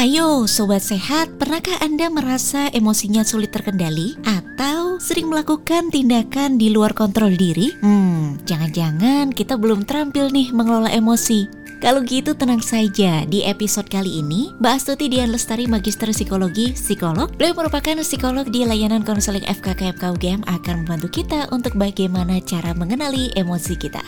Hayo Sobat Sehat, pernahkah Anda merasa emosinya sulit terkendali? Atau sering melakukan tindakan di luar kontrol diri? Hmm, jangan-jangan kita belum terampil nih mengelola emosi. Kalau gitu tenang saja, di episode kali ini Mbak Astuti Dian Lestari Magister Psikologi, Psikolog Beliau merupakan psikolog di layanan konseling FKKFK UGM akan membantu kita untuk bagaimana cara mengenali emosi kita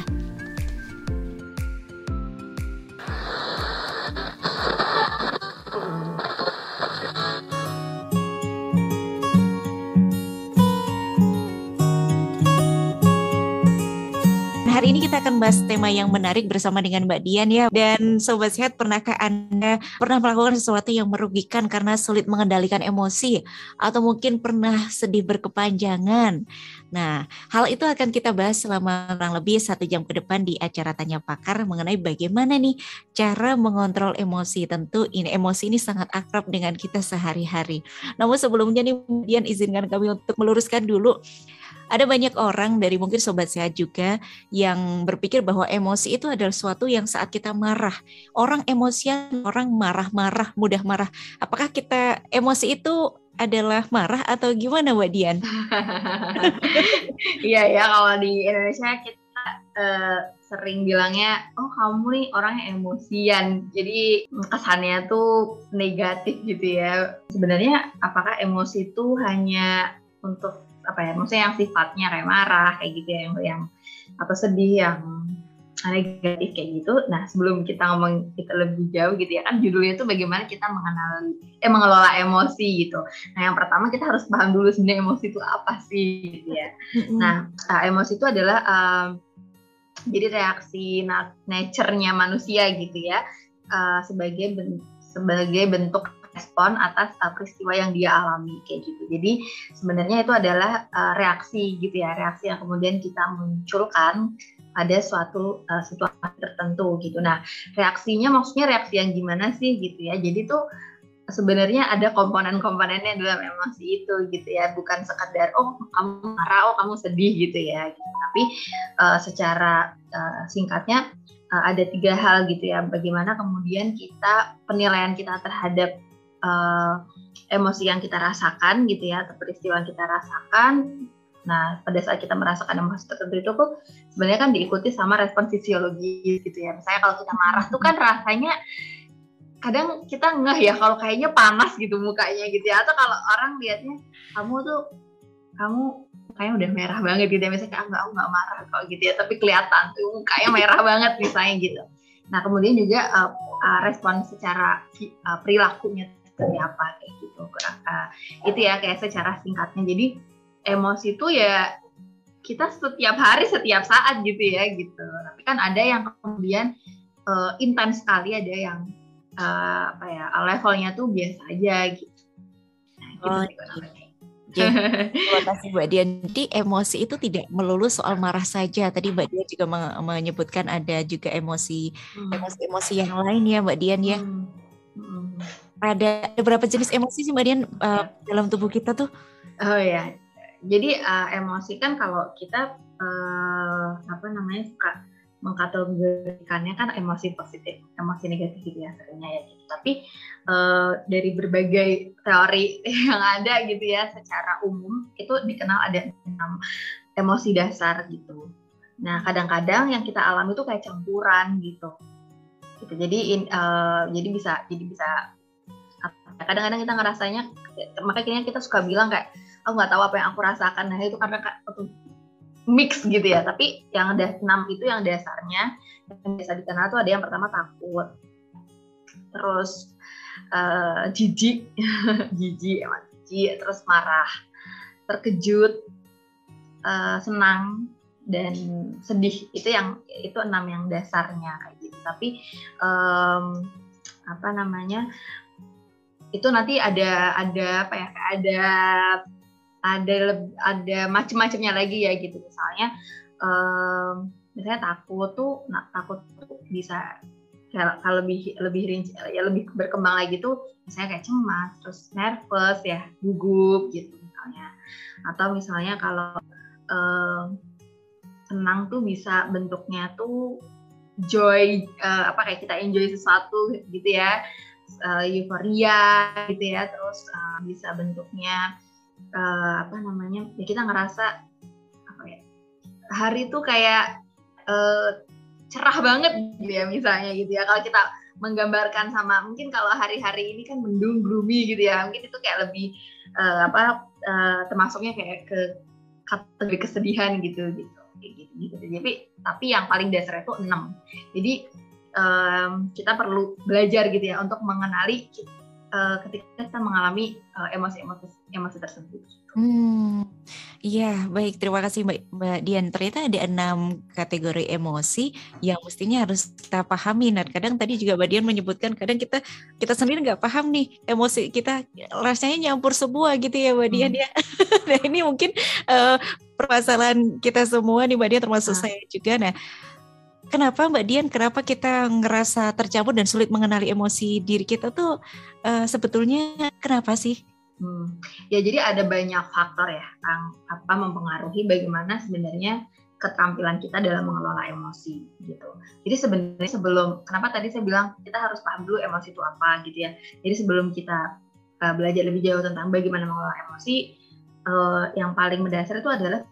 kita akan bahas tema yang menarik bersama dengan Mbak Dian ya. Dan Sobat Sehat, pernahkah Anda pernah melakukan sesuatu yang merugikan karena sulit mengendalikan emosi? Atau mungkin pernah sedih berkepanjangan? Nah, hal itu akan kita bahas selama kurang lebih satu jam ke depan di acara Tanya Pakar mengenai bagaimana nih cara mengontrol emosi. Tentu ini emosi ini sangat akrab dengan kita sehari-hari. Namun sebelumnya nih, Dian izinkan kami untuk meluruskan dulu ada banyak orang dari mungkin sobat sehat juga yang berpikir bahwa emosi itu adalah sesuatu yang saat kita marah. Orang emosian, orang marah-marah, mudah marah. Apakah kita emosi itu adalah marah atau gimana Mbak Dian? Iya ya kalau di Indonesia kita uh, sering bilangnya oh kamu nih orangnya emosian jadi kesannya tuh negatif gitu ya sebenarnya apakah emosi itu hanya untuk apa ya maksudnya yang sifatnya kayak marah kayak gitu ya yang, yang atau sedih yang negatif kayak gitu. Nah sebelum kita ngomong kita lebih jauh gitu ya kan judulnya itu bagaimana kita mengenal eh mengelola emosi gitu. Nah yang pertama kita harus paham dulu sebenarnya emosi itu apa sih gitu ya. Nah uh, emosi itu adalah um, jadi reaksi nature-nya manusia gitu ya uh, sebagai ben sebagai bentuk respon atas uh, peristiwa yang dia alami kayak gitu. Jadi sebenarnya itu adalah uh, reaksi gitu ya, reaksi yang kemudian kita munculkan pada suatu uh, situasi tertentu gitu. Nah, reaksinya maksudnya reaksi yang gimana sih gitu ya. Jadi tuh sebenarnya ada komponen-komponennya dalam emosi itu gitu ya bukan sekadar oh kamu marah oh kamu sedih gitu ya tapi uh, secara uh, singkatnya uh, ada tiga hal gitu ya bagaimana kemudian kita penilaian kita terhadap uh, emosi yang kita rasakan gitu ya atau peristiwa yang kita rasakan. Nah pada saat kita merasakan emosi tertentu itu kok sebenarnya kan diikuti sama respon fisiologis gitu ya. Misalnya kalau kita marah tuh kan rasanya kadang kita ngeh ya kalau kayaknya panas gitu mukanya gitu ya. Atau kalau orang lihatnya kamu tuh kamu kayaknya udah merah banget gitu ya. Misalnya ah, enggak aku nggak marah kok gitu ya. Tapi kelihatan tuh mukanya merah banget misalnya gitu. Nah kemudian juga uh, uh, respon secara uh, perilakunya seperti apa kayak gitu uh, itu ya kayak secara singkatnya jadi emosi itu ya kita setiap hari setiap saat gitu ya gitu tapi kan ada yang kemudian uh, intens sekali ada yang uh, apa ya levelnya tuh biasa aja gitu nah, gitu oh, sih, terima kasih Mbak Dian. Jadi emosi itu tidak melulu soal marah saja. Tadi Mbak Dian juga menyebutkan ada juga emosi hmm. emosi-emosi yang lain ya Mbak Dian ya. Hmm. Ada, ada berapa jenis emosi sih Mbak Dian uh, dalam tubuh kita tuh? Oh ya, jadi uh, emosi kan kalau kita uh, apa namanya suka mengkategorikannya kan emosi positif, emosi negatif gitu ya seringnya ya gitu. Tapi uh, dari berbagai teori yang ada gitu ya secara umum itu dikenal ada enam emosi dasar gitu. Nah kadang-kadang yang kita alami itu kayak campuran gitu. gitu. Jadi in, uh, jadi bisa jadi bisa kadang-kadang kita ngerasanya makanya kita suka bilang kayak aku nggak tahu apa yang aku rasakan. Nah itu karena mix gitu ya. Tapi yang ada enam itu yang dasarnya yang biasa dikenal tuh ada yang pertama takut. Terus uh, jijik jijik emang jijik terus marah terkejut uh, senang dan sedih. Itu yang itu enam yang dasarnya kayak gitu. Tapi um, apa namanya itu nanti ada ada apa ya ada ada ada macam-macamnya lagi ya gitu. Misalnya um, misalnya takut tuh nah, takut tuh bisa kalau lebih lebih rinci ya lebih berkembang lagi tuh misalnya kayak cemas terus nervous ya gugup gitu misalnya. Atau misalnya kalau um, senang tuh bisa bentuknya tuh joy uh, apa kayak kita enjoy sesuatu gitu ya uh, euforia gitu ya terus uh, bisa bentuknya uh, apa namanya ya kita ngerasa apa ya hari itu kayak uh, cerah banget gitu ya misalnya gitu ya kalau kita menggambarkan sama mungkin kalau hari-hari ini kan mendung gloomy gitu ya mungkin itu kayak lebih uh, apa uh, termasuknya kayak ke kategori kesedihan gitu gitu gitu, gitu. Tapi yang paling dasar itu enam. Jadi um, kita perlu belajar gitu ya untuk mengenali uh, ketika kita mengalami emosi-emosi uh, emosi tersebut. Hmm, iya baik terima kasih Mbak, Mbak Dian. Ternyata ada enam kategori emosi yang mestinya harus kita pahami. Nah kadang tadi juga Mbak Dian menyebutkan kadang kita kita sendiri nggak paham nih emosi kita rasanya nyampur semua gitu ya Mbak Dian hmm. ya. nah ini mungkin uh, permasalahan kita semua nih Mbak Dian termasuk nah. saya juga. Nah kenapa Mbak Dian, kenapa kita ngerasa tercampur dan sulit mengenali emosi diri kita tuh uh, sebetulnya kenapa sih? Hmm. Ya jadi ada banyak faktor ya yang apa mempengaruhi bagaimana sebenarnya keterampilan kita dalam mengelola emosi gitu. Jadi sebenarnya sebelum kenapa tadi saya bilang kita harus paham dulu emosi itu apa gitu ya. Jadi sebelum kita uh, belajar lebih jauh tentang bagaimana mengelola emosi, uh, yang paling mendasar itu adalah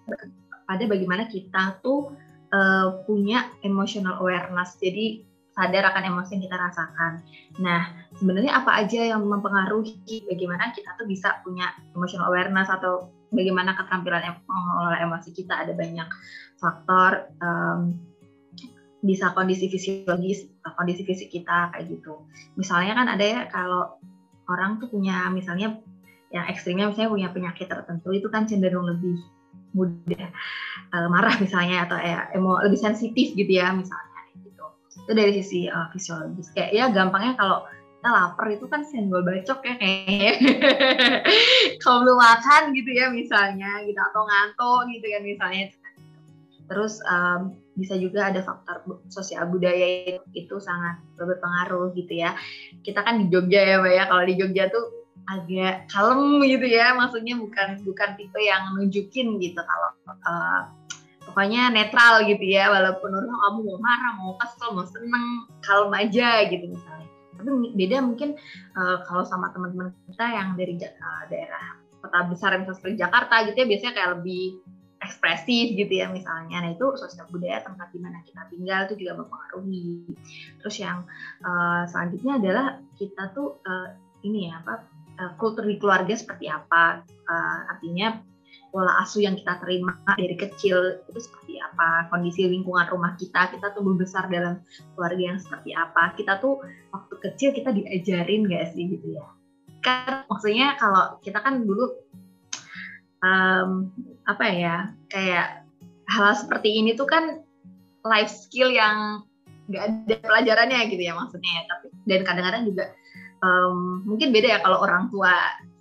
pada bagaimana kita tuh uh, punya emotional awareness. Jadi sadar akan emosi yang kita rasakan. Nah, sebenarnya apa aja yang mempengaruhi bagaimana kita tuh bisa punya emotional awareness atau bagaimana keterampilan mengelola emosi kita ada banyak faktor um, bisa kondisi fisiologis, kondisi fisik kita kayak gitu. Misalnya kan ada ya kalau orang tuh punya misalnya yang ekstrimnya misalnya punya penyakit tertentu itu kan cenderung lebih mudah uh, marah misalnya atau ya, emo lebih sensitif gitu ya misalnya itu dari sisi uh, fisiologis. Kayak ya gampangnya kalau kita lapar itu kan senggol bacok ya kayaknya. Kalau belum makan gitu ya misalnya gitu atau ngantuk gitu kan misalnya. Terus um, bisa juga ada faktor sosial budaya itu, itu sangat berpengaruh gitu ya. Kita kan di Jogja ya Mbak ya. Kalau di Jogja tuh agak kalem gitu ya maksudnya bukan bukan tipe yang nunjukin gitu kalau uh, pokoknya netral gitu ya walaupun orang kamu mau marah mau kesel mau seneng kalem aja gitu misalnya. Tapi beda mungkin uh, kalau sama teman-teman kita yang dari uh, daerah kota besar misalnya seperti Jakarta gitu ya biasanya kayak lebih ekspresif gitu ya misalnya. Nah itu sosial budaya tempat di mana kita tinggal itu juga mempengaruhi. Terus yang uh, selanjutnya adalah kita tuh uh, ini ya apa uh, kultur di keluarga seperti apa? Uh, artinya pola asuh yang kita terima dari kecil itu seperti apa? Kondisi lingkungan rumah kita kita tumbuh besar dalam keluarga yang seperti apa? Kita tuh waktu kecil kita diajarin gak sih gitu ya? Kan maksudnya kalau kita kan dulu um, apa ya kayak hal seperti ini tuh kan life skill yang nggak ada pelajarannya gitu ya maksudnya ya. Tapi dan kadang-kadang juga um, mungkin beda ya kalau orang tua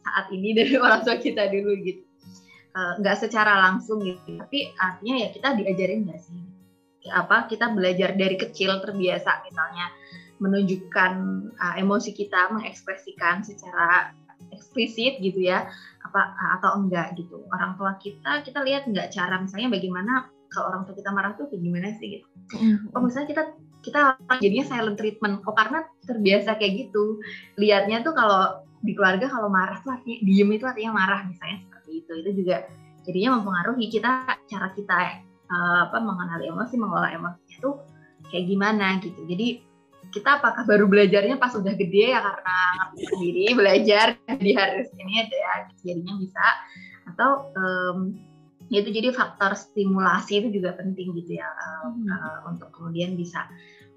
saat ini dari orang tua kita dulu gitu. Eh, nggak uh, secara langsung gitu tapi artinya ya kita diajarin nggak sih? Apa kita belajar dari kecil terbiasa misalnya menunjukkan uh, emosi kita mengekspresikan secara eksplisit gitu ya apa atau enggak gitu. Orang tua kita kita lihat nggak cara misalnya bagaimana kalau orang tua kita marah tuh kayak gimana sih gitu. Oh misalnya kita kita jadinya silent treatment. Oh karena terbiasa kayak gitu. Lihatnya tuh kalau di keluarga kalau marah tuh artinya diem itu artinya marah misalnya itu. Itu juga jadinya mempengaruhi kita cara kita uh, apa mengenali emosi mengelola emosinya itu kayak gimana gitu. Jadi kita apakah baru belajarnya pas udah gede ya karena ngerti sendiri belajar di harus ini ya jadinya bisa. Atau um, itu jadi faktor stimulasi itu juga penting gitu ya hmm. uh, untuk kemudian bisa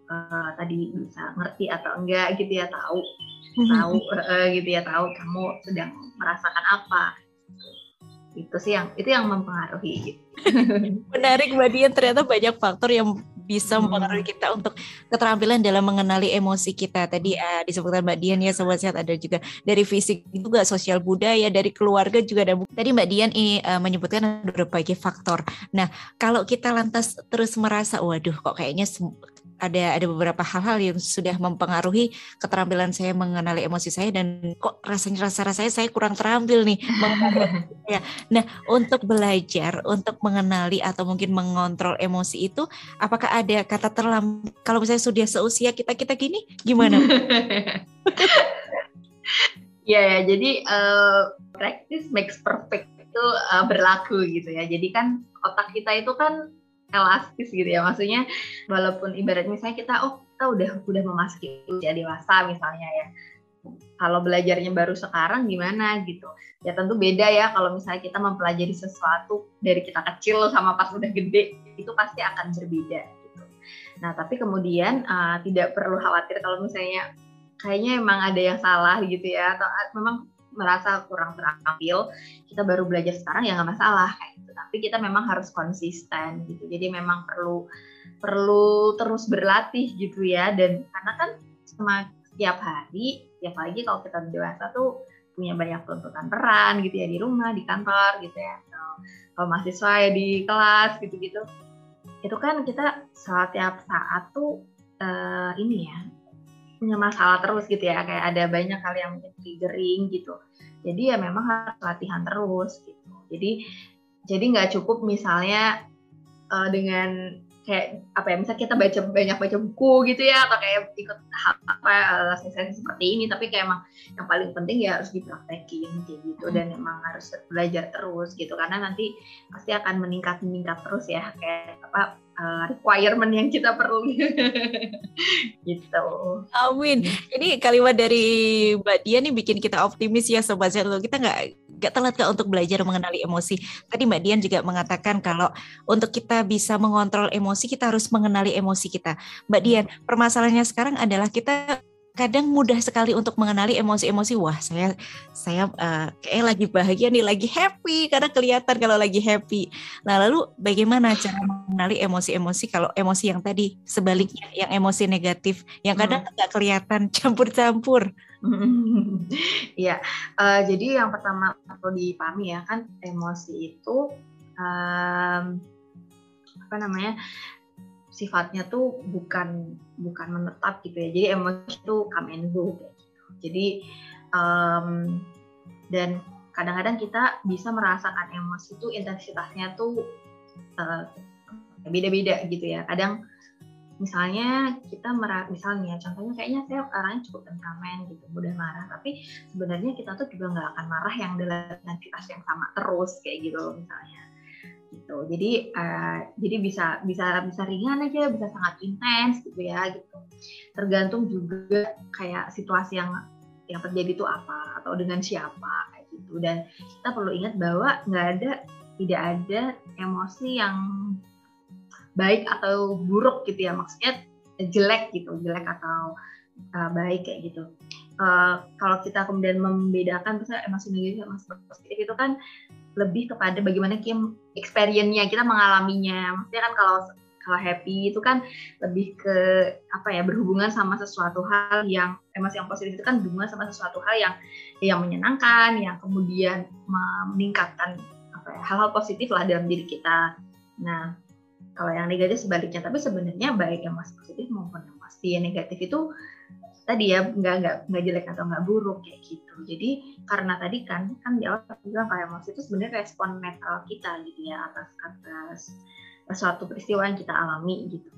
uh, tadi bisa ngerti atau enggak gitu ya tahu hmm. tahu uh, gitu ya tahu kamu sedang merasakan apa itu sih yang itu yang mempengaruhi menarik mbak Dian ternyata banyak faktor yang bisa hmm. mempengaruhi kita untuk keterampilan dalam mengenali emosi kita. Tadi uh, disebutkan mbak Dian ya sobat sehat ada juga dari fisik juga sosial budaya dari keluarga juga ada. Tadi mbak Dian ini uh, menyebutkan berbagai faktor. Nah kalau kita lantas terus merasa waduh kok kayaknya ada ada beberapa hal-hal yang sudah mempengaruhi keterampilan saya mengenali emosi saya dan kok rasanya rasa rasanya saya kurang terampil nih ya nah untuk belajar untuk mengenali atau mungkin mengontrol emosi itu apakah ada kata terlambat kalau misalnya sudah seusia kita kita gini gimana Iya ya, jadi uh, practice makes perfect itu uh, berlaku gitu ya. Jadi kan otak kita itu kan elastis gitu ya. Maksudnya walaupun ibarat misalnya kita oh kita udah udah memasuki usia dewasa misalnya ya. Kalau belajarnya baru sekarang gimana gitu. Ya tentu beda ya kalau misalnya kita mempelajari sesuatu dari kita kecil sama pas udah gede itu pasti akan berbeda gitu. Nah, tapi kemudian uh, tidak perlu khawatir kalau misalnya kayaknya emang ada yang salah gitu ya atau memang merasa kurang terampil kita baru belajar sekarang ya nggak masalah kayak gitu. Tapi kita memang harus konsisten gitu. Jadi memang perlu perlu terus berlatih gitu ya. Dan karena kan setiap hari ya apalagi kalau kita dewasa tuh punya banyak tuntutan peran gitu ya di rumah di kantor gitu ya. Atau kalau mahasiswa ya di kelas gitu gitu itu kan kita setiap saat tuh uh, ini ya punya masalah terus gitu ya kayak ada banyak hal yang mungkin triggering gitu. Jadi ya memang harus latihan terus gitu. Jadi jadi nggak cukup misalnya uh, dengan kayak apa ya misalnya kita baca banyak baca buku gitu ya atau kayak ikut apa uh, sesi seperti ini tapi kayak emang yang paling penting ya harus dipraktekin kayak gitu dan emang harus belajar terus gitu karena nanti pasti akan meningkat meningkat terus ya kayak apa uh, requirement yang kita perlu gitu. Amin. Ini kalimat dari Mbak Dia nih bikin kita optimis ya sobat Zelo. Kita nggak nggak telat kak untuk belajar mengenali emosi. Tadi Mbak Dian juga mengatakan kalau untuk kita bisa mengontrol emosi kita harus mengenali emosi kita. Mbak Dian, permasalahannya sekarang adalah kita kadang mudah sekali untuk mengenali emosi-emosi wah saya saya uh, kayak lagi bahagia nih lagi happy karena kelihatan kalau lagi happy nah lalu bagaimana cara mengenali emosi-emosi kalau emosi yang tadi sebaliknya yang emosi negatif yang kadang hmm. nggak hmm. kelihatan campur-campur Iya, uh, jadi yang pertama perlu dipahami ya kan emosi itu um, apa namanya sifatnya tuh bukan bukan menetap gitu ya. Jadi emosi itu come and go kayak gitu. Jadi um, dan kadang-kadang kita bisa merasakan emosi itu intensitasnya tuh uh, beda-beda gitu ya. Kadang misalnya kita merah misalnya contohnya kayaknya saya orangnya cukup temperamen gitu mudah marah tapi sebenarnya kita tuh juga nggak akan marah yang dalam intensitas yang sama terus kayak gitu misalnya. Gitu. Jadi uh, jadi bisa bisa bisa ringan aja bisa sangat intens gitu ya gitu. Tergantung juga kayak situasi yang yang terjadi itu apa atau dengan siapa kayak gitu. Dan kita perlu ingat bahwa nggak ada tidak ada emosi yang baik atau buruk gitu ya. Maksudnya jelek gitu jelek atau uh, baik kayak gitu. Uh, kalau kita kemudian membedakan misalnya emosi negatif sama positif itu kan lebih kepada bagaimana kita experience-nya kita mengalaminya. Maksudnya kan kalau kalau happy itu kan lebih ke apa ya berhubungan sama sesuatu hal yang emosi yang positif itu kan berhubungan sama sesuatu hal yang yang menyenangkan yang kemudian meningkatkan apa ya, hal-hal positif lah dalam diri kita. Nah kalau yang negatif sebaliknya tapi sebenarnya baik yang masih positif maupun yang masih negatif itu tadi ya nggak nggak nggak jelek atau nggak buruk kayak gitu. Jadi karena tadi kan kan di awal aku bilang kayak emosi itu sebenarnya respon mental kita gitu ya atas atas suatu peristiwa yang kita alami gitu.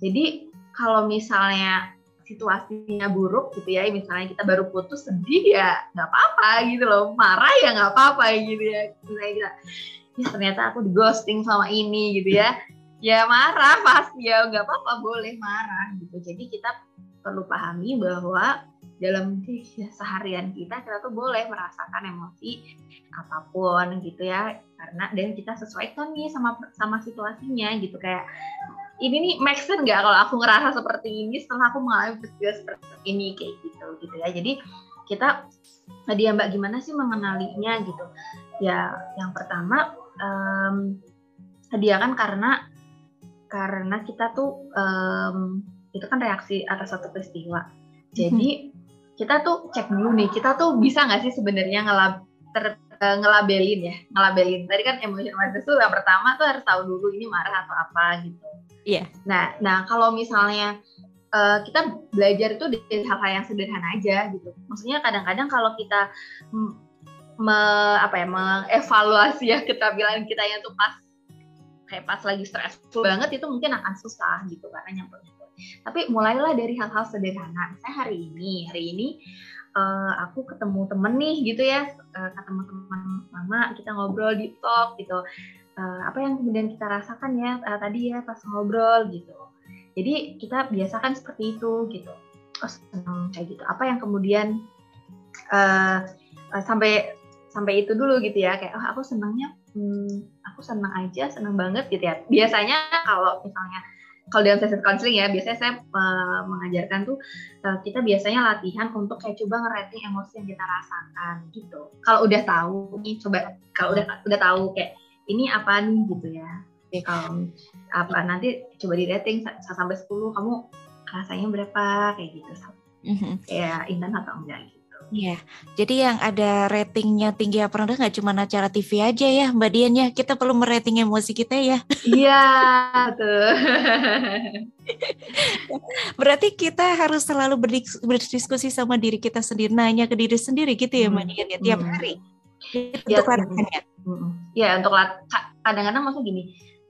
Jadi kalau misalnya situasinya buruk gitu ya misalnya kita baru putus sedih ya nggak apa-apa gitu loh. Marah ya nggak apa-apa gitu ya. Misalnya kita ya ternyata aku di ghosting sama ini gitu ya ya marah pasti. Ya nggak apa-apa boleh marah gitu. Jadi kita perlu pahami bahwa dalam seharian kita kita tuh boleh merasakan emosi apa pun gitu ya. Karena dan kita sesuaikan nih sama sama situasinya gitu. Kayak ini nih make sense nggak kalau aku ngerasa seperti ini setelah aku mengalami peristiwa seperti ini? Kayak gitu gitu ya. Jadi kita tadi ya mbak gimana sih mengenalinya gitu? Ya yang pertama um, dia kan karena karena kita tuh um, itu kan reaksi atas satu peristiwa. Jadi hmm. kita tuh cek dulu nih, kita tuh bisa nggak sih sebenarnya ngelab ter, uh, ngelabelin ya, ngelabelin. Tadi kan emotion awareness tuh yang pertama tuh harus tahu dulu ini marah atau apa gitu. Iya. Yeah. Nah, nah kalau misalnya uh, kita belajar itu dari hal-hal yang sederhana aja gitu. Maksudnya kadang-kadang kalau kita me, apa ya mengevaluasi ya keterampilan kita yang tuh pas kayak pas lagi stres banget itu mungkin akan susah gitu karena nyampe Tapi mulailah dari hal-hal sederhana. Misalnya hari ini, hari ini uh, aku ketemu temen nih gitu ya, uh, ketemu teman mama, kita ngobrol di talk gitu. Uh, apa yang kemudian kita rasakan ya uh, tadi ya pas ngobrol gitu. Jadi kita biasakan seperti itu gitu. Oh senang kayak gitu. Apa yang kemudian uh, uh, sampai sampai itu dulu gitu ya. Kayak oh aku senangnya hmm, aku senang aja senang banget gitu ya. Biasanya kalau misalnya kalau dalam sesi counseling ya biasanya saya uh, mengajarkan tuh uh, kita biasanya latihan untuk kayak coba ngerating emosi yang kita rasakan gitu. Kalau udah tahu nih coba kalau udah udah tahu kayak ini apa nih? gitu ya. Um, apa nanti coba di rating sampai 10 kamu rasanya berapa? Kayak gitu. Mm-hmm. kayak intan atau enggak gitu Iya, jadi yang ada ratingnya tinggi apa rendah nggak cuma acara TV aja ya Mbak Dian ya, kita perlu merating emosi kita ya. Iya, tuh. Berarti kita harus selalu berdiskusi sama diri kita sendiri, nanya ke diri sendiri gitu ya Mbak hmm, Dian ya, tiap hmm. hari. Ya, untuk latihannya. Hmm. Ya, untuk kadang-kadang maksudnya gini,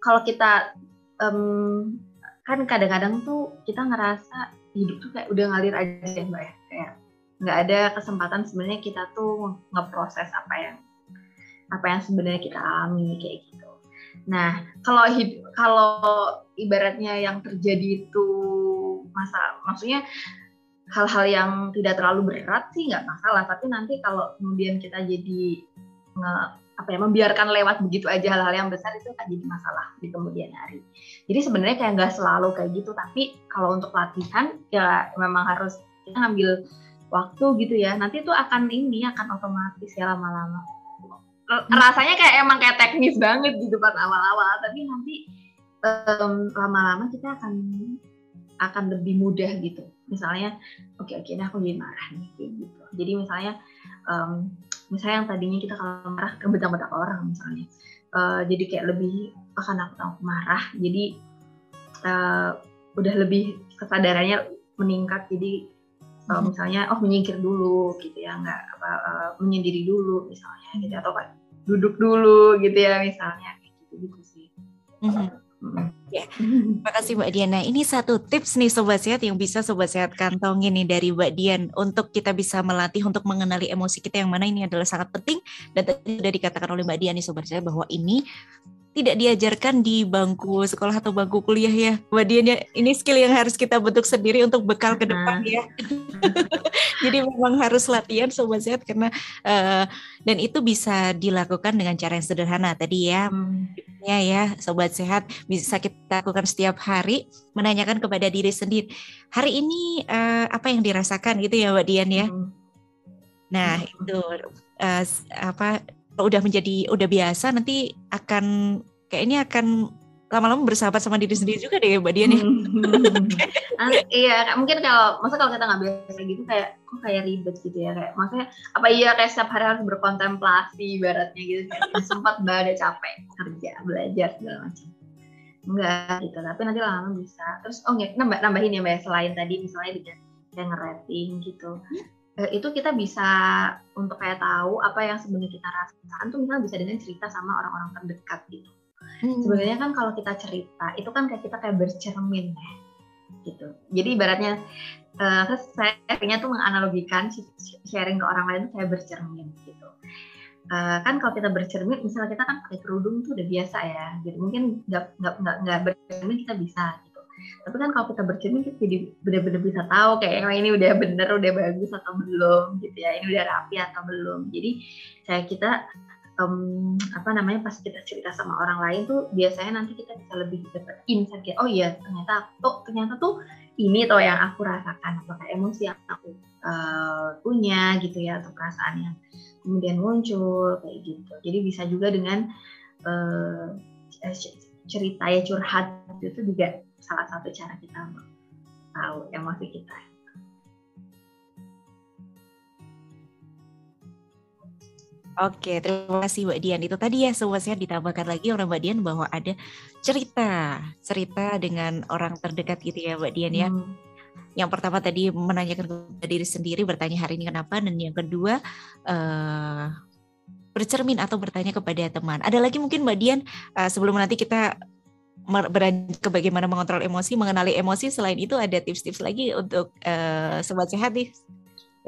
kalau kita um, kan kadang-kadang tuh kita ngerasa hidup tuh kayak udah ngalir aja ya Mbak ya, kayak nggak ada kesempatan sebenarnya kita tuh ngeproses apa yang apa yang sebenarnya kita alami kayak gitu. Nah, kalau kalau ibaratnya yang terjadi itu masa maksudnya hal-hal yang tidak terlalu berat sih nggak masalah, tapi nanti kalau kemudian kita jadi nge, apa ya membiarkan lewat begitu aja hal-hal yang besar itu akan jadi masalah di kemudian hari. Jadi sebenarnya kayak nggak selalu kayak gitu, tapi kalau untuk latihan ya memang harus kita ngambil waktu gitu ya nanti tuh akan ini akan otomatis ya lama-lama. Rasanya kayak emang kayak teknis banget gitu pas awal-awal tapi nanti um, lama-lama kita akan akan lebih mudah gitu. Misalnya oke okay, oke okay, nah aku jadi marah nih gitu. Jadi misalnya um, misalnya yang tadinya kita kalau marah ke bentak-bentak orang misalnya uh, jadi kayak lebih akan aku tahu marah jadi uh, udah lebih kesadarannya meningkat jadi uh, misalnya oh menyingkir dulu gitu ya nggak apa uh, menyendiri dulu misalnya gitu atau kan duduk dulu gitu ya misalnya gitu gitu sih. Mm-hmm. Ya, terima kasih Mbak Diana. Ini satu tips nih Sobat Sehat yang bisa Sobat Sehat kantongin nih dari Mbak Dian untuk kita bisa melatih untuk mengenali emosi kita yang mana ini adalah sangat penting dan tadi sudah dikatakan oleh Mbak Dian nih Sobat Sehat bahwa ini tidak diajarkan di bangku sekolah atau bangku kuliah ya. Mbak Dian ya, ini skill yang harus kita bentuk sendiri untuk bekal ke depan ya. Jadi memang harus latihan sobat sehat karena uh, dan itu bisa dilakukan dengan cara yang sederhana tadi ya. Hmm. Ya ya, sobat sehat bisa kita lakukan setiap hari menanyakan kepada diri sendiri. Hari ini uh, apa yang dirasakan gitu ya Mbak Dian ya. Hmm. Nah, hmm. itu uh, apa udah menjadi udah biasa nanti akan kayak ini akan lama-lama bersahabat sama diri sendiri juga deh Mbak Dian ya. Hmm. iya, mungkin kalau masa kalau kita nggak biasa gitu kayak kok kayak ribet gitu ya kayak maksudnya apa iya kayak setiap hari harus berkontemplasi baratnya gitu kayak sempat mbak capek kerja belajar segala macam enggak gitu tapi nanti lama-lama bisa terus oh nggak nambah nambahin ya mbak ya, selain tadi misalnya dengan kayak ngerating gitu Eh, itu kita bisa untuk kayak tahu apa yang sebenarnya kita rasakan tuh misalnya bisa dengan cerita sama orang-orang terdekat gitu. Hmm. Sebenarnya kan kalau kita cerita itu kan kayak kita kayak bercermin ya gitu. Jadi ibaratnya uh, saya akhirnya tuh menganalogikan sharing ke orang lain kayak bercermin gitu. Uh, kan kalau kita bercermin, misalnya kita kan pakai kerudung tuh udah biasa ya, jadi mungkin nggak nggak nggak bercermin kita bisa tapi kan kalau kita bercermin kita jadi benar-benar bisa tahu kayak oh, ini udah bener udah bagus atau belum gitu ya ini udah rapi atau belum jadi saya kita um, apa namanya pas kita cerita sama orang lain tuh biasanya nanti kita bisa lebih dapat insight kayak oh iya ternyata oh ternyata tuh ini tuh yang aku rasakan kayak emosi yang aku uh, punya gitu ya atau perasaan yang kemudian muncul kayak gitu jadi bisa juga dengan uh, cerita ya curhat itu juga salah satu cara kita tahu emosi kita. Oke, terima kasih Mbak Dian. Itu tadi ya sehat ditambahkan lagi orang Mbak Dian bahwa ada cerita, cerita dengan orang terdekat gitu ya Mbak Dian ya. Hmm. Yang pertama tadi menanyakan kepada diri sendiri, bertanya hari ini kenapa, dan yang kedua uh, bercermin atau bertanya kepada teman. Ada lagi mungkin Mbak Dian uh, sebelum nanti kita beranjak ke bagaimana mengontrol emosi, mengenali emosi. Selain itu ada tips-tips lagi untuk uh, sobat sehat nih.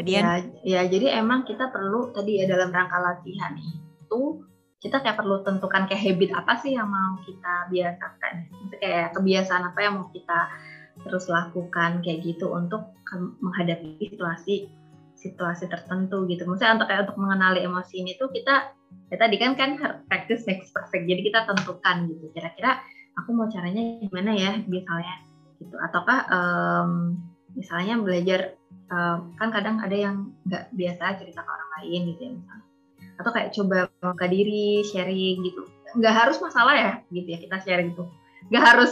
Ya, ya, jadi emang kita perlu tadi ya dalam rangka latihan itu kita kayak perlu tentukan kayak habit apa sih yang mau kita biasakan. Maksudnya kayak kebiasaan apa yang mau kita terus lakukan kayak gitu untuk menghadapi situasi situasi tertentu gitu. Maksudnya untuk kayak untuk mengenali emosi ini tuh kita ya tadi kan kan practice makes perfect. Jadi kita tentukan gitu. Kira-kira aku mau caranya gimana ya misalnya gitu. Ataukah um, misalnya belajar kan kadang ada yang nggak biasa cerita ke orang lain gitu ya misalnya. Atau kayak coba membuka diri, sharing gitu. Nggak harus masalah ya gitu ya kita sharing gitu. Nggak harus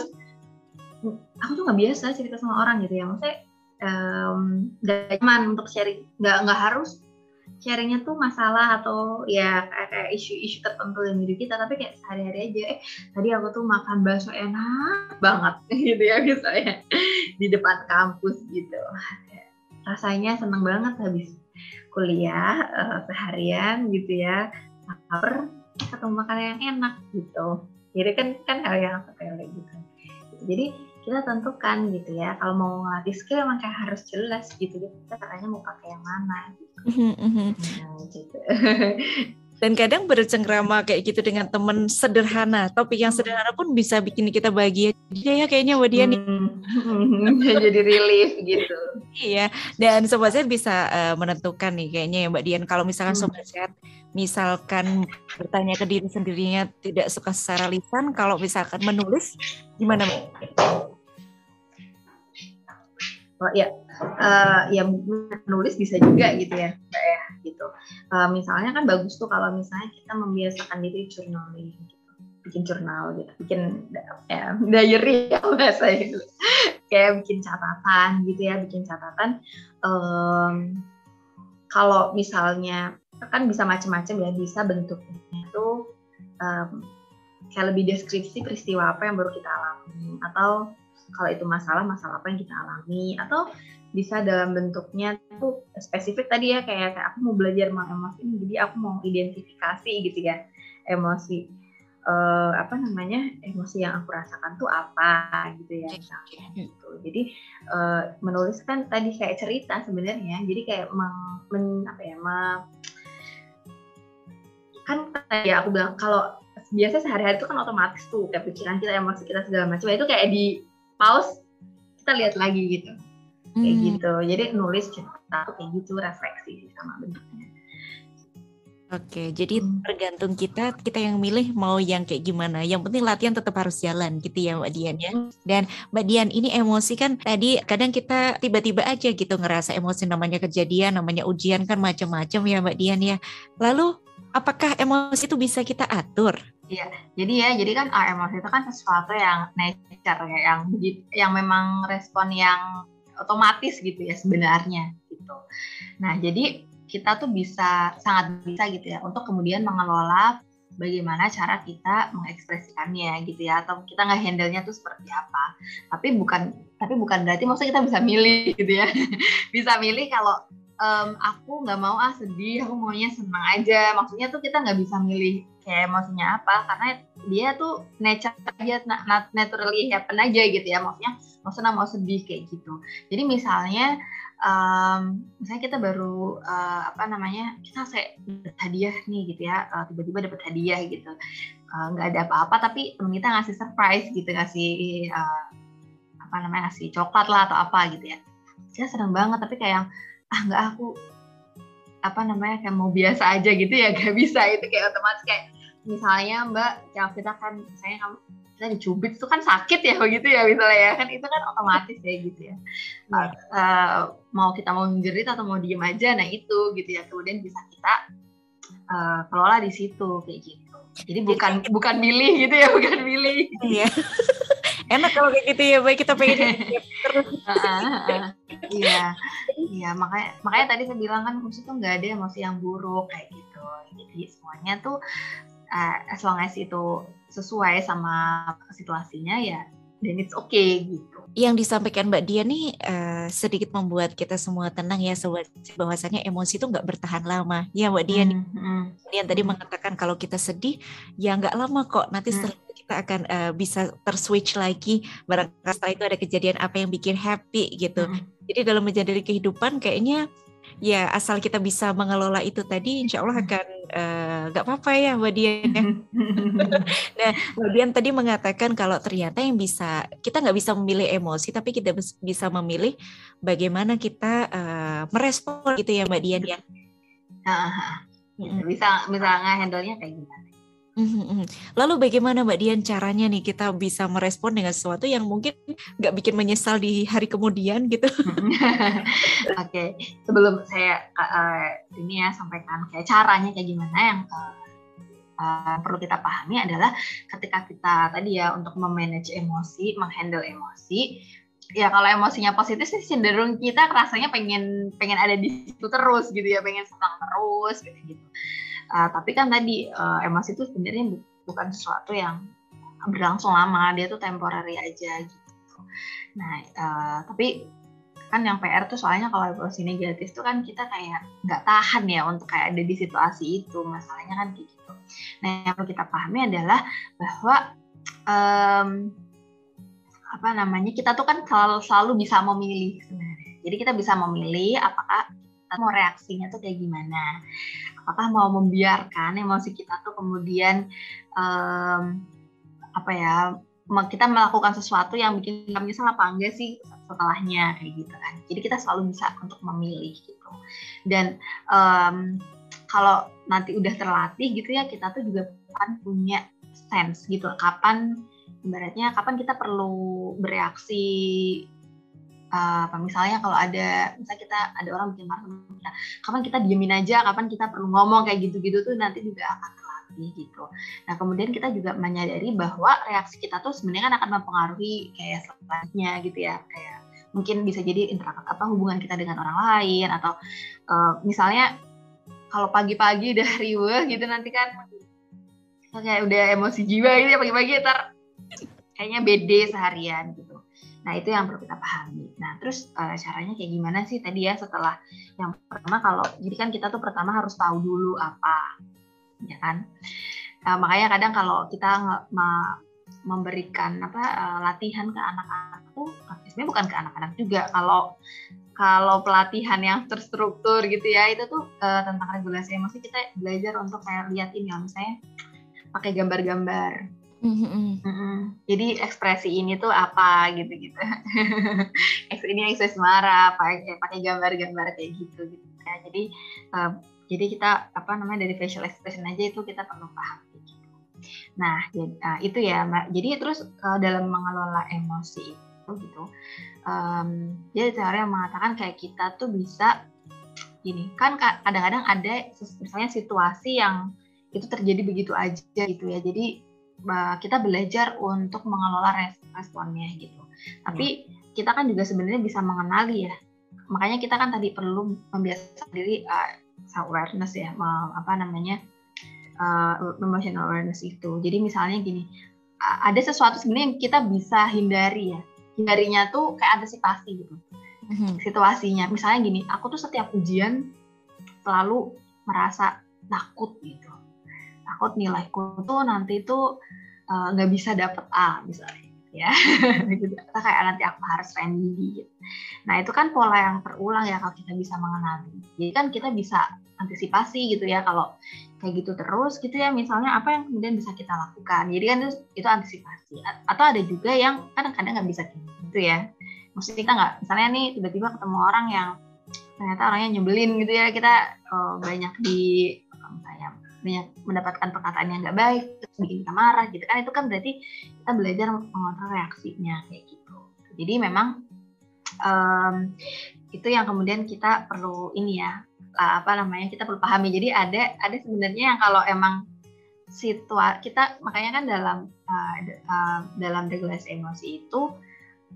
aku tuh nggak biasa cerita sama orang gitu ya. Maksudnya um, gak nyaman untuk sharing. Nggak nggak harus sharingnya tuh masalah atau ya kayak isu-isu tertentu yang diri kita tapi kayak sehari-hari aja eh tadi aku tuh makan bakso enak banget gitu ya misalnya di depan kampus gitu rasanya seneng banget habis kuliah uh, seharian gitu ya lapar atau makan yang enak gitu jadi kan kan hal yang sepele gitu jadi kita tentukan gitu ya kalau mau ngelatih skill emang kayak harus jelas gitu kita caranya mau pakai yang mana gitu. Mhm, mhm. nah, gitu. dan kadang bercengkrama kayak gitu dengan teman sederhana. Topik yang sederhana pun bisa bikin kita bahagia. Jadi ya kayaknya buat dia nih. Hmm. jadi relief gitu. Iya. Dan sobat sehat bisa uh, menentukan nih kayaknya ya mbak Dian. Kalau misalkan hmm. sobat sehat misalkan bertanya ke diri sendirinya tidak suka secara lisan kalau misalkan menulis gimana mbak oh ya uh, ya menulis bisa juga gitu ya ya gitu. Uh, misalnya kan bagus tuh kalau misalnya kita membiasakan diri journaling gitu. bikin jurnal gitu, bikin ya, diary ya bahasa itu, kayak bikin catatan gitu ya, bikin catatan. Um, kalau misalnya kan bisa macam-macam ya, bisa bentuknya itu um, kayak lebih deskripsi peristiwa apa yang baru kita alami atau kalau itu masalah masalah apa yang kita alami? Atau bisa dalam bentuknya tuh spesifik tadi ya kayak, kayak aku mau belajar emosi ini jadi aku mau identifikasi gitu ya emosi uh, apa namanya emosi yang aku rasakan tuh apa gitu ya misalnya gitu. Jadi uh, menulis kan tadi kayak cerita sebenarnya jadi kayak meng, men, apa ya meng, kan ya aku bilang kalau biasa sehari-hari itu kan otomatis tuh kayak pikiran kita emosi kita segala macam itu kayak di pause kita lihat lagi gitu kayak hmm. gitu jadi nulis cerita kayak gitu refleksi sama bentuknya Oke, jadi hmm. tergantung kita, kita yang milih mau yang kayak gimana. Yang penting latihan tetap harus jalan gitu ya Mbak Dian ya. Dan Mbak Dian ini emosi kan tadi kadang kita tiba-tiba aja gitu ngerasa emosi namanya kejadian, namanya ujian kan macam-macam ya Mbak Dian ya. Lalu apakah emosi itu bisa kita atur? Iya, jadi ya, jadi kan ah, emosi itu kan sesuatu yang nature ya, yang yang memang respon yang otomatis gitu ya sebenarnya gitu. Nah jadi kita tuh bisa sangat bisa gitu ya untuk kemudian mengelola bagaimana cara kita mengekspresikannya gitu ya atau kita nggak handle-nya tuh seperti apa tapi bukan tapi bukan berarti maksudnya kita bisa milih gitu ya bisa milih kalau um, aku nggak mau ah sedih aku maunya senang aja. Maksudnya tuh kita nggak bisa milih kayak emosinya apa karena dia tuh nature aja not naturally happen aja gitu ya. Maksudnya maksudnya mau sedih kayak gitu. Jadi misalnya um, misalnya kita baru uh, apa namanya kita kayak dapat hadiah nih gitu ya uh, tiba-tiba dapat hadiah gitu. Nggak uh, ada apa-apa tapi temen kita ngasih surprise gitu ngasih uh, apa namanya ngasih coklat lah atau apa gitu ya. Kita seneng banget tapi kayak ah nggak aku apa namanya kayak mau biasa aja gitu ya gak bisa. Itu kayak otomatis kayak misalnya mbak yang kita kan misalnya kamu kita dicubit itu kan sakit ya begitu ya misalnya ya. Kan itu kan otomatis ya gitu ya. Uh, uh, mau kita mau menjerit atau mau diem aja nah itu gitu ya. Kemudian bisa kita uh, kelola di situ kayak gitu. Jadi bukan bukan milih gitu ya bukan milih. Iya enak kalau kayak gitu ya baik kita pengen terus iya iya makanya makanya tadi saya bilang kan musik tuh nggak ada emosi yang buruk kayak gitu jadi semuanya tuh uh, as long as itu sesuai sama situasinya ya dan it's okay gitu. Yang disampaikan Mbak Dia nih uh, sedikit membuat kita semua tenang ya sobat bahwasanya emosi itu nggak bertahan lama. Ya Mbak Dia hmm, nih. Hmm. Dia tadi mengatakan kalau kita sedih ya nggak lama kok nanti hmm. setelah kita kita akan uh, bisa terswitch lagi barangkali setelah itu ada kejadian apa yang bikin happy gitu. Hmm. Jadi dalam menjadi kehidupan kayaknya ya asal kita bisa mengelola itu tadi insya Allah akan nggak uh, apa-apa ya Mbak Dian ya. nah Mbak Dian tadi mengatakan kalau ternyata yang bisa kita nggak bisa memilih emosi tapi kita bisa memilih bagaimana kita uh, merespon gitu ya Mbak Dian ya. Bisa bisa nge-handle-nya kayak gimana? Mhm, mhm. Lalu bagaimana Mbak Dian caranya nih kita bisa merespon dengan sesuatu yang mungkin nggak bikin menyesal di hari kemudian gitu? Oke, okay. sebelum saya uh, ini ya sampaikan kayak caranya kayak gimana yang uh, uh, perlu kita pahami adalah ketika kita tadi ya untuk memanage emosi, menghandle emosi, ya kalau emosinya positif sih cenderung kita rasanya pengen pengen ada di situ terus gitu ya, pengen senang terus gitu gitu. Uh, tapi kan tadi uh, emosi itu sebenarnya bukan sesuatu yang berlangsung lama, dia tuh temporary aja gitu. Nah, uh, tapi kan yang PR tuh soalnya kalau emosi negatif tuh kan kita kayak nggak tahan ya untuk kayak ada di situasi itu, masalahnya kan kayak gitu. Nah, yang perlu kita pahami adalah bahwa um, apa namanya kita tuh kan selalu selalu bisa memilih sebenarnya. Jadi kita bisa memilih apakah kita mau reaksinya tuh kayak gimana apakah mau membiarkan emosi kita tuh kemudian um, apa ya kita melakukan sesuatu yang bikin kita menyesal apa enggak sih setelahnya kayak gitu kan. Jadi kita selalu bisa untuk memilih gitu. Dan um, kalau nanti udah terlatih gitu ya kita tuh juga kan punya sense gitu. Kapan ibaratnya kapan kita perlu bereaksi apa misalnya kalau ada misalnya kita ada orang bikin marah sama kita kapan kita diemin aja? Kapan kita perlu ngomong? kayak gitu-gitu tuh nanti juga akan terlatih gitu. Nah kemudian kita juga menyadari bahwa reaksi kita tuh sebenarnya kan akan mempengaruhi kayak selanjutnya gitu ya kayak mungkin bisa jadi interaksi apa hubungan kita dengan orang lain atau uh, misalnya kalau pagi-pagi udah riuh gitu nanti kan kayak udah emosi jiwa gitu ya pagi-pagi ntar kayaknya bede seharian gitu Nah, itu yang perlu kita pahami. Nah, terus uh, caranya kayak gimana sih tadi ya setelah yang pertama kalau jadi kan kita tuh pertama harus tahu dulu apa ya kan. Uh, makanya kadang kalau kita memberikan apa uh, latihan ke anak-anak tuh sebenarnya bukan ke anak-anak juga kalau kalau pelatihan yang terstruktur gitu ya itu tuh uh, tentang regulasi emosi kita belajar untuk kayak lihat ini ya misalnya pakai gambar-gambar Mm-hmm. Jadi ekspresi ini tuh apa gitu-gitu. ini ekspresi marah, pakai pakai gambar-gambar kayak gitu gitu ya. Jadi uh, jadi kita apa namanya dari facial expression aja itu kita perlu paham gitu. Nah, jadi, uh, itu ya, Mbak. Jadi terus uh, dalam mengelola emosi itu gitu. Um, jadi cara yang mengatakan kayak kita tuh bisa gini, kan kadang-kadang ada misalnya situasi yang itu terjadi begitu aja gitu ya. Jadi kita belajar untuk mengelola responnya gitu. Tapi hmm. kita kan juga sebenarnya bisa mengenali ya. Makanya kita kan tadi perlu membiasakan diri uh, awareness ya, apa namanya uh, emotional awareness itu. Jadi misalnya gini, ada sesuatu sebenarnya yang kita bisa hindari ya. Hindarinya tuh kayak antisipasi gitu. Hmm. Situasinya, misalnya gini, aku tuh setiap ujian selalu merasa takut gitu takut nilaiku tuh nanti tuh eh, nggak uh, bisa dapet A misalnya ya. Gitu. Kayak nanti aku harus randy gitu nah itu kan pola yang terulang ya kalau kita bisa mengenali. Jadi kan kita bisa antisipasi gitu ya kalau kayak gitu terus gitu ya misalnya apa yang kemudian bisa kita lakukan. Jadi kan itu, itu antisipasi. Atau ada juga yang kadang-kadang nggak bisa gitu ya. Maksudnya kita nggak misalnya nih tiba-tiba ketemu orang yang ternyata orangnya nyebelin gitu ya kita oh, banyak di banyak mendapatkan perkataan yang nggak baik terus bikin kita marah gitu kan. Itu kan berarti kita belajar mengontrol reaksinya kayak gitu. Jadi memang um, itu yang kemudian kita perlu ini ya apa namanya kita perlu pahami. Jadi ada ada sebenarnya yang kalau emang situasi kita makanya kan dalam uh, uh, dalam regulasi emosi itu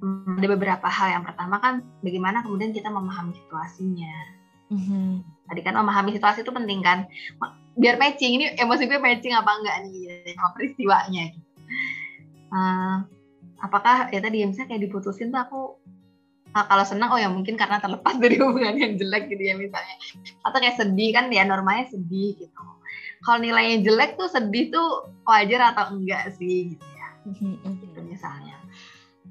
um, ada beberapa hal. Yang pertama kan bagaimana kemudian kita memahami situasinya. Mm-hmm. tadi kan memahami situasi itu penting kan biar matching. Ini emosi gue matching apa enggak nih? Sama peristiwanya gitu. Uh, apakah ya tadi ya misalnya kayak diputusin tuh aku uh, kalau senang oh ya mungkin karena terlepas dari hubungan yang jelek gitu ya misalnya. Atau kayak sedih kan ya normalnya sedih gitu. Kalau nilainya jelek tuh sedih tuh wajar atau enggak sih gitu ya? Gitu misalnya.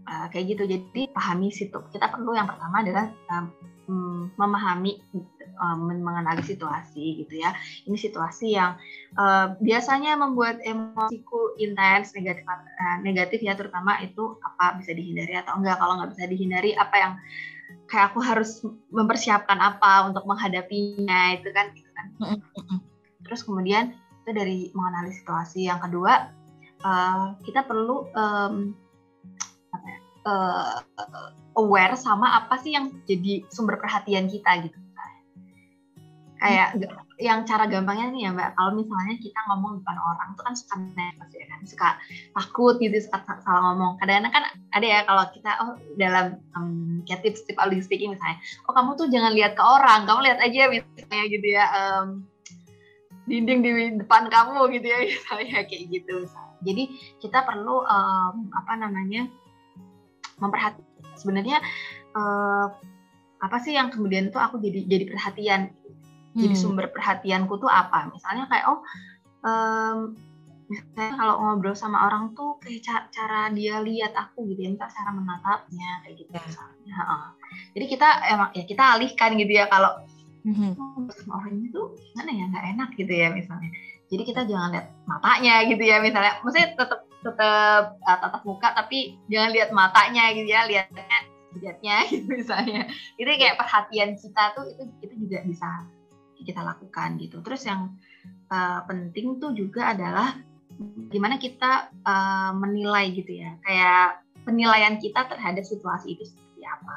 Uh, kayak gitu. Jadi pahami situ. Kita perlu yang pertama adalah um, memahami um, mengenali situasi gitu ya. Ini situasi yang uh, biasanya membuat emosiku intens negatif uh, negatif ya terutama itu apa bisa dihindari atau enggak. Kalau nggak bisa dihindari apa yang kayak aku harus mempersiapkan apa untuk menghadapinya itu kan gitu kan. Terus kemudian itu dari mengenali situasi. Yang kedua uh, kita perlu um, apa ya, uh, aware sama apa sih yang jadi sumber perhatian kita gitu kayak yang cara gampangnya nih ya mbak. Kalau misalnya kita ngomong depan orang tuh kan suka nervous ya kan? Suka takut gitu suka salah ngomong. Kadang-kadang kan ada ya kalau kita oh dalam um, kayak tips tips public speaking misalnya oh kamu tuh jangan lihat ke orang kamu lihat aja misalnya gitu ya um, dinding di depan kamu gitu ya misalnya kayak gitu. Jadi kita perlu um, apa namanya memperhatikan sebenarnya uh, apa sih yang kemudian tuh aku jadi jadi perhatian jadi hmm. sumber perhatianku tuh apa misalnya kayak oh um, misalnya kalau ngobrol sama orang tuh kayak cara, cara dia lihat aku gitu ya misal cara menatapnya kayak gitu ya. misalnya uh. jadi kita emang ya kita alihkan gitu ya kalau mm-hmm. oh, sama orang itu gimana ya nggak enak gitu ya misalnya jadi kita jangan lihat matanya gitu ya misalnya maksudnya tetap tetap uh, tatap muka tapi jangan lihat matanya gitu ya lihatnya lihatnya gitu misalnya itu kayak perhatian kita tuh itu kita juga bisa kita lakukan gitu. Terus yang uh, penting tuh juga adalah gimana kita uh, menilai gitu ya, kayak penilaian kita terhadap situasi itu seperti apa.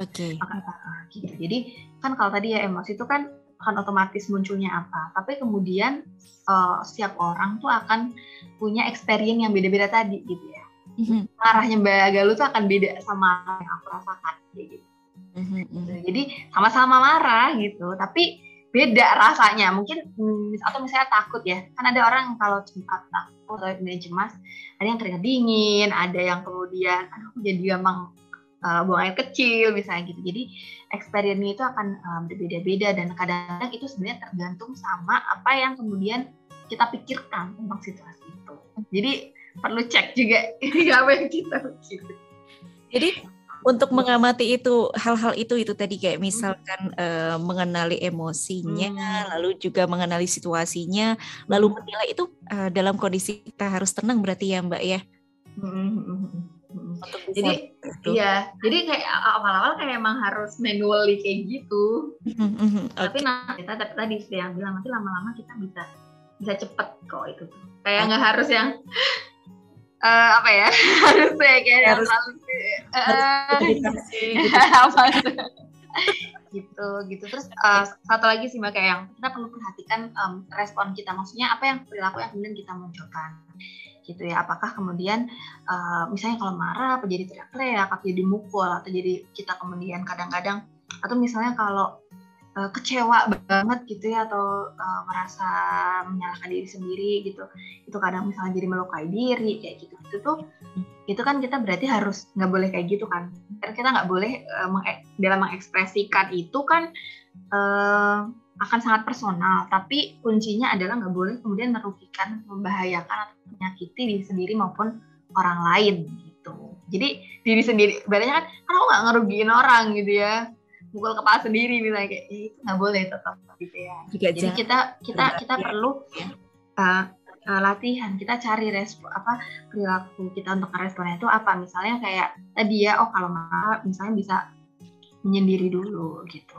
Oke. Okay. gitu. Jadi kan kalau tadi ya emosi itu kan akan otomatis munculnya apa, tapi kemudian uh, setiap orang tuh akan punya experience yang beda-beda tadi gitu ya. Mm-hmm. Marahnya Mbak Galuh tuh akan beda sama yang aku rasakan gitu. Mm-hmm. Jadi sama-sama marah gitu, tapi beda rasanya. Mungkin hmm, atau misalnya takut ya. Kan ada orang kalau cepat takut atau kemudian cemas ada yang keringat dingin ada yang kemudian aduh jadi gampang uh, buang air kecil misalnya gitu. Jadi experience itu akan uh, berbeda-beda dan kadang-kadang itu sebenarnya tergantung sama apa yang kemudian kita pikirkan tentang situasi itu. Jadi perlu cek juga ini apa yang kita pikirkan. Jadi untuk mengamati itu hal-hal itu itu tadi kayak misalkan hmm. uh, mengenali emosinya hmm. lalu juga mengenali situasinya lalu hmm. menilai itu uh, dalam kondisi kita harus tenang berarti ya Mbak ya. Hmm. hmm jadi iya jadi kayak awal-awal kayak emang harus manually kayak gitu okay. tapi nanti kita tapi tadi yang bilang nanti lama-lama kita bisa bisa cepet kok itu kayak nggak harus yang uh, apa ya harus kayak harus, harus uh, gitu. Gitu terus uh, satu lagi sih mbak kayak yang kita perlu perhatikan um, respon kita. Maksudnya apa yang perilaku yang kemudian kita munculkan? Gitu ya. Apakah kemudian uh, misalnya kalau marah apa jadi teriak-teriak atau jadi mukul atau jadi kita kemudian kadang-kadang atau misalnya kalau uh, kecewa banget gitu ya atau uh, merasa menyalahkan diri sendiri gitu. Itu kadang misalnya jadi melukai diri kayak gitu itu tuh itu kan kita berarti harus nggak boleh kayak gitu kan. Karena kita nggak boleh uh, meng dalam mengekspresikan itu kan uh, akan sangat personal. Tapi kuncinya adalah nggak boleh kemudian merugikan membahayakan atau menyakiti diri sendiri maupun orang lain gitu. Jadi diri sendiri berarti kan kan aku nggak ngerugiin orang gitu ya mukul kepala sendiri misalnya kayak eh, itu nggak boleh tetap gitu ya. Juga jadi kita kita kita perlu uh, uh, latihan. Kita cari respon apa perilaku kita untuk responnya itu apa. Misalnya kayak tadi ya oh kalau marah misalnya bisa menyendiri dulu gitu.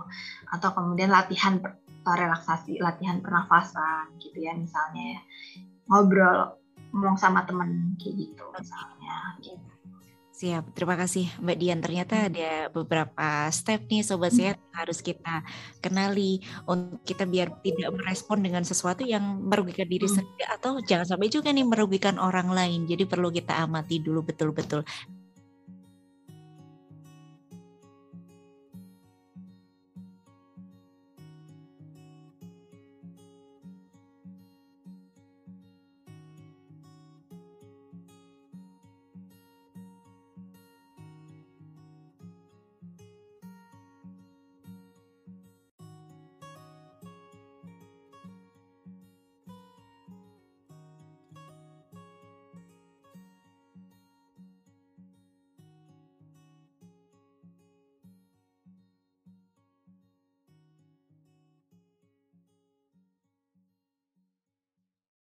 Atau kemudian latihan per, relaksasi latihan pernafasan gitu ya misalnya ngobrol ngomong sama temen kayak gitu misalnya gitu. Siap, terima kasih Mbak Dian. Ternyata hmm. ada beberapa step nih Sobat hmm. Sehat harus kita kenali untuk kita biar tidak merespon dengan sesuatu yang merugikan diri hmm. sendiri atau jangan sampai juga nih merugikan orang lain. Jadi perlu kita amati dulu betul-betul.